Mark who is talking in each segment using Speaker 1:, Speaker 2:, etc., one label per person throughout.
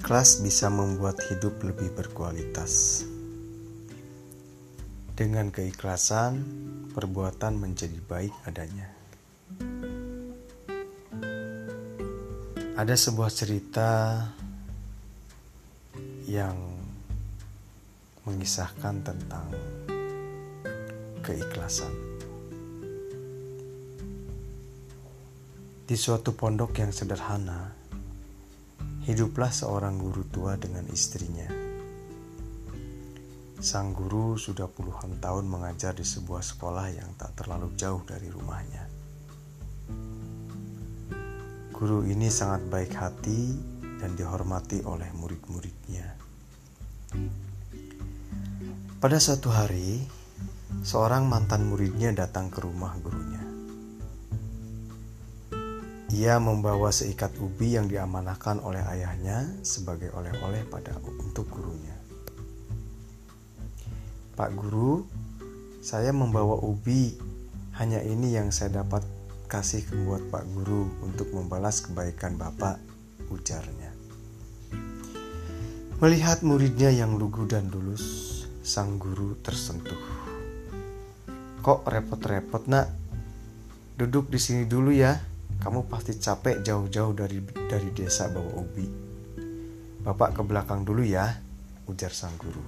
Speaker 1: Ikhlas bisa membuat hidup lebih berkualitas. Dengan keikhlasan, perbuatan menjadi baik adanya. Ada sebuah cerita yang mengisahkan tentang keikhlasan. Di suatu pondok yang sederhana, Hiduplah seorang guru tua dengan istrinya. Sang guru sudah puluhan tahun mengajar di sebuah sekolah yang tak terlalu jauh dari rumahnya. Guru ini sangat baik hati dan dihormati oleh murid-muridnya. Pada suatu hari, seorang mantan muridnya datang ke rumah gurunya. Ia membawa seikat ubi yang diamanahkan oleh ayahnya sebagai oleh-oleh pada untuk gurunya. Pak guru, saya membawa ubi. Hanya ini yang saya dapat kasih buat Pak guru untuk membalas kebaikan Bapak, ujarnya. Melihat muridnya yang lugu dan lulus, sang guru tersentuh. Kok repot-repot, Nak? Duduk di sini dulu ya kamu pasti capek jauh-jauh dari dari desa bawa ubi. Bapak ke belakang dulu ya, ujar sang guru.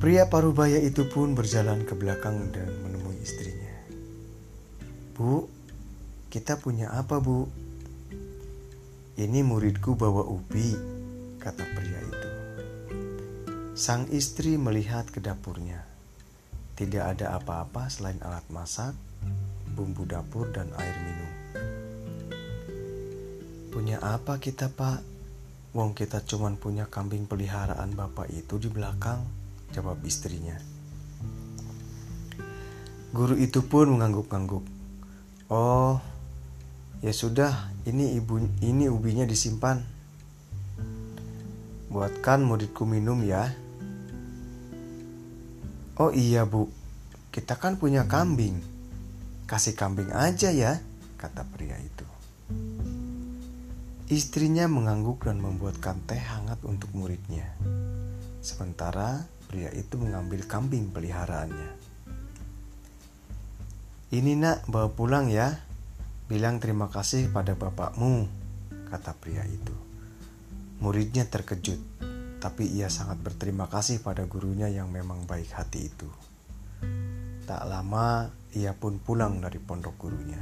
Speaker 1: Pria parubaya itu pun berjalan ke belakang dan menemui istrinya. Bu, kita punya apa bu? Ini muridku bawa ubi, kata pria itu. Sang istri melihat ke dapurnya. Tidak ada apa-apa selain alat masak, bumbu dapur, dan air minum. Punya apa kita, Pak? Wong kita cuman punya kambing peliharaan bapak itu di belakang, jawab istrinya. Guru itu pun mengangguk-angguk. Oh, ya sudah, ini ibu ini ubinya disimpan. Buatkan muridku minum ya. Oh iya bu, kita kan punya kambing. Kasih kambing aja ya, kata pria itu. Istrinya mengangguk dan membuatkan teh hangat untuk muridnya. Sementara pria itu mengambil kambing peliharaannya. Ini nak bawa pulang ya. Bilang terima kasih pada bapakmu, kata pria itu. Muridnya terkejut, tapi ia sangat berterima kasih pada gurunya yang memang baik hati itu. Tak lama ia pun pulang dari pondok gurunya.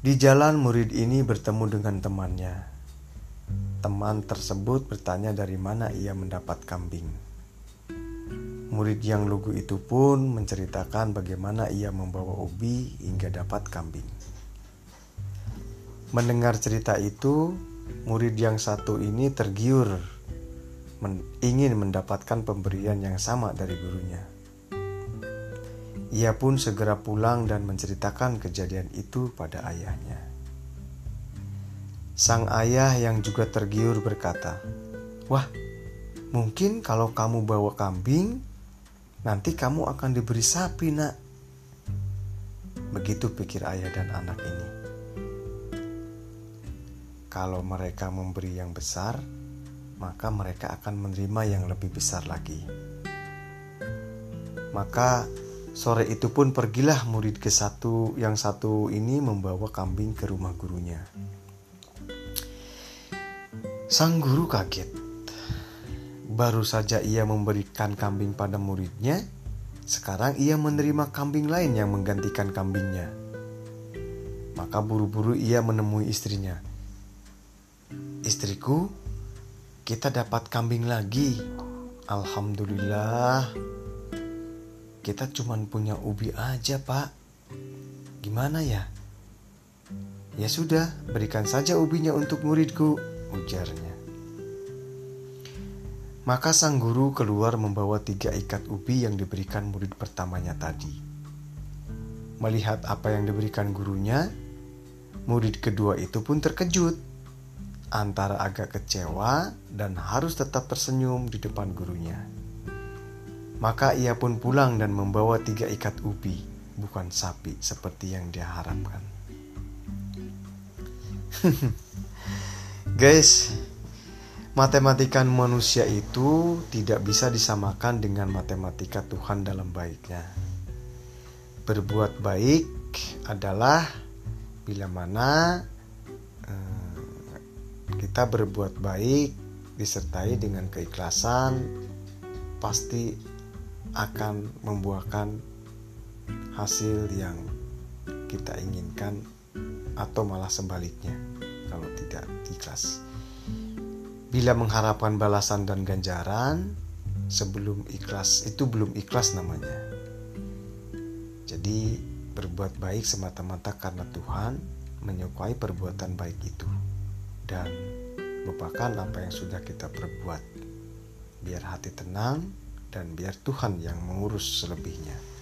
Speaker 1: Di jalan murid ini bertemu dengan temannya. Teman tersebut bertanya dari mana ia mendapat kambing. Murid yang lugu itu pun menceritakan bagaimana ia membawa ubi hingga dapat kambing. Mendengar cerita itu, murid yang satu ini tergiur men ingin mendapatkan pemberian yang sama dari gurunya. Ia pun segera pulang dan menceritakan kejadian itu pada ayahnya. Sang ayah yang juga tergiur berkata, "Wah, mungkin kalau kamu bawa kambing, nanti kamu akan diberi sapi, Nak." Begitu pikir ayah dan anak ini. Kalau mereka memberi yang besar, maka mereka akan menerima yang lebih besar lagi. Maka Sore itu pun pergilah murid ke satu yang satu ini membawa kambing ke rumah gurunya. Sang guru kaget. Baru saja ia memberikan kambing pada muridnya, sekarang ia menerima kambing lain yang menggantikan kambingnya. Maka buru-buru ia menemui istrinya. Istriku, kita dapat kambing lagi. Alhamdulillah, kita cuma punya ubi aja, Pak. Gimana ya? Ya sudah, berikan saja ubinya untuk muridku, ujarnya. Maka sang guru keluar membawa tiga ikat ubi yang diberikan murid pertamanya tadi. Melihat apa yang diberikan gurunya, murid kedua itu pun terkejut, antara agak kecewa dan harus tetap tersenyum di depan gurunya. Maka ia pun pulang dan membawa tiga ikat ubi, bukan sapi seperti yang dia harapkan. Guys, matematika manusia itu tidak bisa disamakan dengan matematika Tuhan dalam baiknya. Berbuat baik adalah bila mana eh, kita berbuat baik disertai dengan keikhlasan pasti akan membuahkan hasil yang kita inginkan atau malah sebaliknya kalau tidak ikhlas. Bila mengharapkan balasan dan ganjaran sebelum ikhlas itu belum ikhlas namanya. Jadi berbuat baik semata-mata karena Tuhan menyukai perbuatan baik itu dan lupakan apa yang sudah kita perbuat biar hati tenang dan biar Tuhan yang mengurus selebihnya.